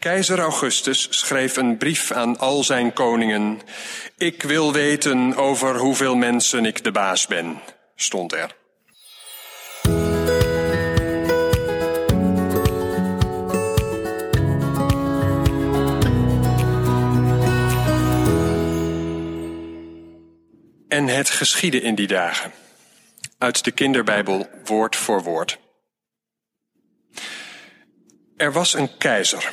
Keizer Augustus schreef een brief aan al zijn koningen. Ik wil weten over hoeveel mensen ik de baas ben, stond er. En het geschiedde in die dagen. Uit de kinderbijbel woord voor woord. Er was een keizer,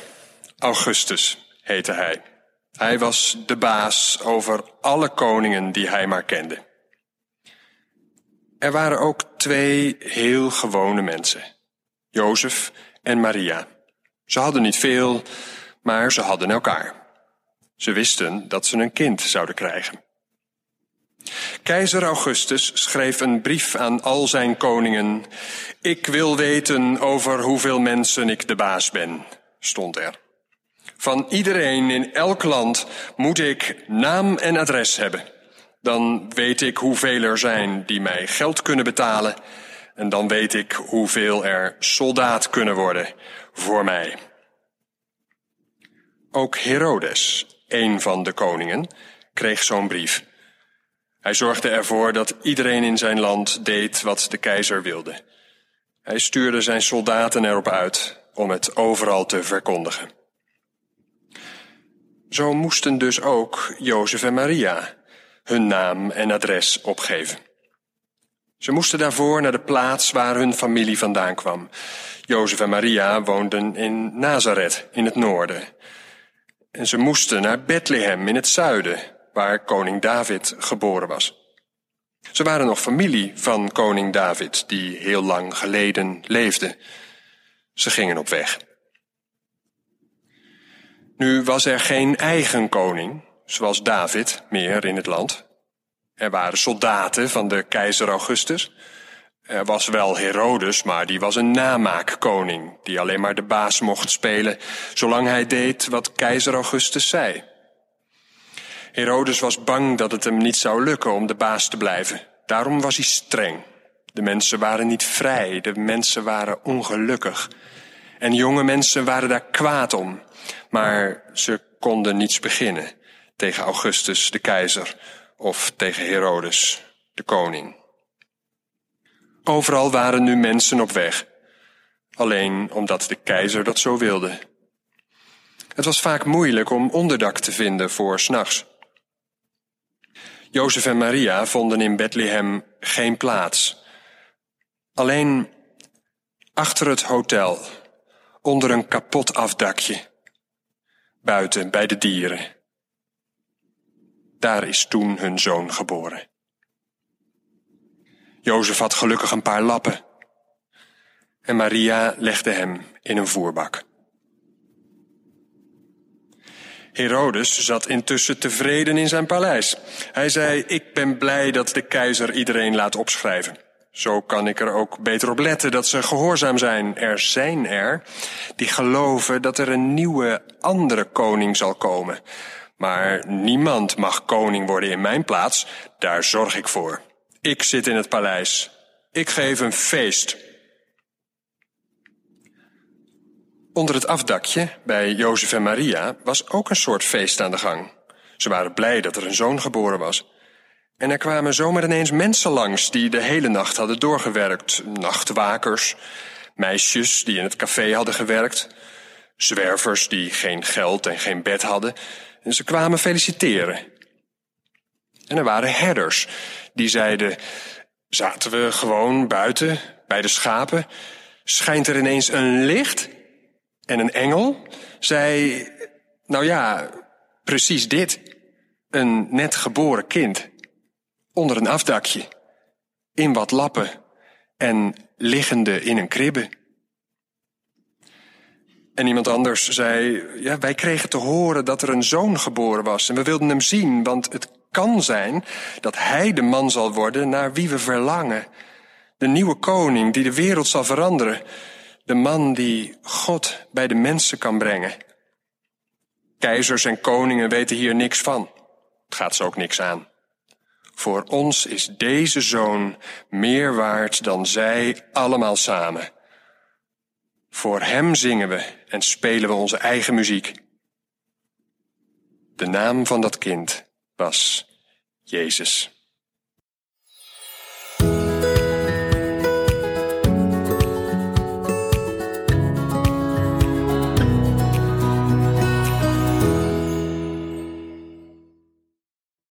Augustus heette hij. Hij was de baas over alle koningen die hij maar kende. Er waren ook twee heel gewone mensen, Jozef en Maria. Ze hadden niet veel, maar ze hadden elkaar. Ze wisten dat ze een kind zouden krijgen. Keizer Augustus schreef een brief aan al zijn koningen. Ik wil weten over hoeveel mensen ik de baas ben, stond er. Van iedereen in elk land moet ik naam en adres hebben. Dan weet ik hoeveel er zijn die mij geld kunnen betalen. En dan weet ik hoeveel er soldaat kunnen worden voor mij. Ook Herodes, een van de koningen, kreeg zo'n brief. Hij zorgde ervoor dat iedereen in zijn land deed wat de keizer wilde. Hij stuurde zijn soldaten erop uit om het overal te verkondigen. Zo moesten dus ook Jozef en Maria hun naam en adres opgeven. Ze moesten daarvoor naar de plaats waar hun familie vandaan kwam. Jozef en Maria woonden in Nazareth in het noorden. En ze moesten naar Bethlehem in het zuiden, waar koning David geboren was. Ze waren nog familie van koning David, die heel lang geleden leefde. Ze gingen op weg. Nu was er geen eigen koning, zoals David, meer in het land. Er waren soldaten van de keizer Augustus. Er was wel Herodes, maar die was een namaakkoning, die alleen maar de baas mocht spelen, zolang hij deed wat keizer Augustus zei. Herodes was bang dat het hem niet zou lukken om de baas te blijven. Daarom was hij streng. De mensen waren niet vrij, de mensen waren ongelukkig. En jonge mensen waren daar kwaad om. Maar ze konden niets beginnen tegen Augustus de keizer of tegen Herodes de koning. Overal waren nu mensen op weg, alleen omdat de keizer dat zo wilde. Het was vaak moeilijk om onderdak te vinden voor s'nachts. Jozef en Maria vonden in Bethlehem geen plaats. Alleen achter het hotel, onder een kapot afdakje, buiten bij de dieren. Daar is toen hun zoon geboren. Jozef had gelukkig een paar lappen en Maria legde hem in een voerbak. Herodes zat intussen tevreden in zijn paleis. Hij zei, ik ben blij dat de keizer iedereen laat opschrijven. Zo kan ik er ook beter op letten dat ze gehoorzaam zijn. Er zijn er die geloven dat er een nieuwe, andere koning zal komen. Maar niemand mag koning worden in mijn plaats. Daar zorg ik voor. Ik zit in het paleis. Ik geef een feest. Onder het afdakje bij Jozef en Maria was ook een soort feest aan de gang. Ze waren blij dat er een zoon geboren was. En er kwamen zomaar ineens mensen langs die de hele nacht hadden doorgewerkt. Nachtwakers, meisjes die in het café hadden gewerkt, zwervers die geen geld en geen bed hadden. En ze kwamen feliciteren. En er waren herders die zeiden, zaten we gewoon buiten bij de schapen, schijnt er ineens een licht? En een engel zei, nou ja, precies dit. Een net geboren kind. Onder een afdakje. In wat lappen. En liggende in een kribbe. En iemand anders zei, ja, wij kregen te horen dat er een zoon geboren was. En we wilden hem zien, want het kan zijn dat hij de man zal worden naar wie we verlangen. De nieuwe koning die de wereld zal veranderen. De man die God bij de mensen kan brengen. Keizers en koningen weten hier niks van. Het gaat ze ook niks aan. Voor ons is deze zoon meer waard dan zij allemaal samen. Voor Hem zingen we en spelen we onze eigen muziek. De naam van dat kind was Jezus.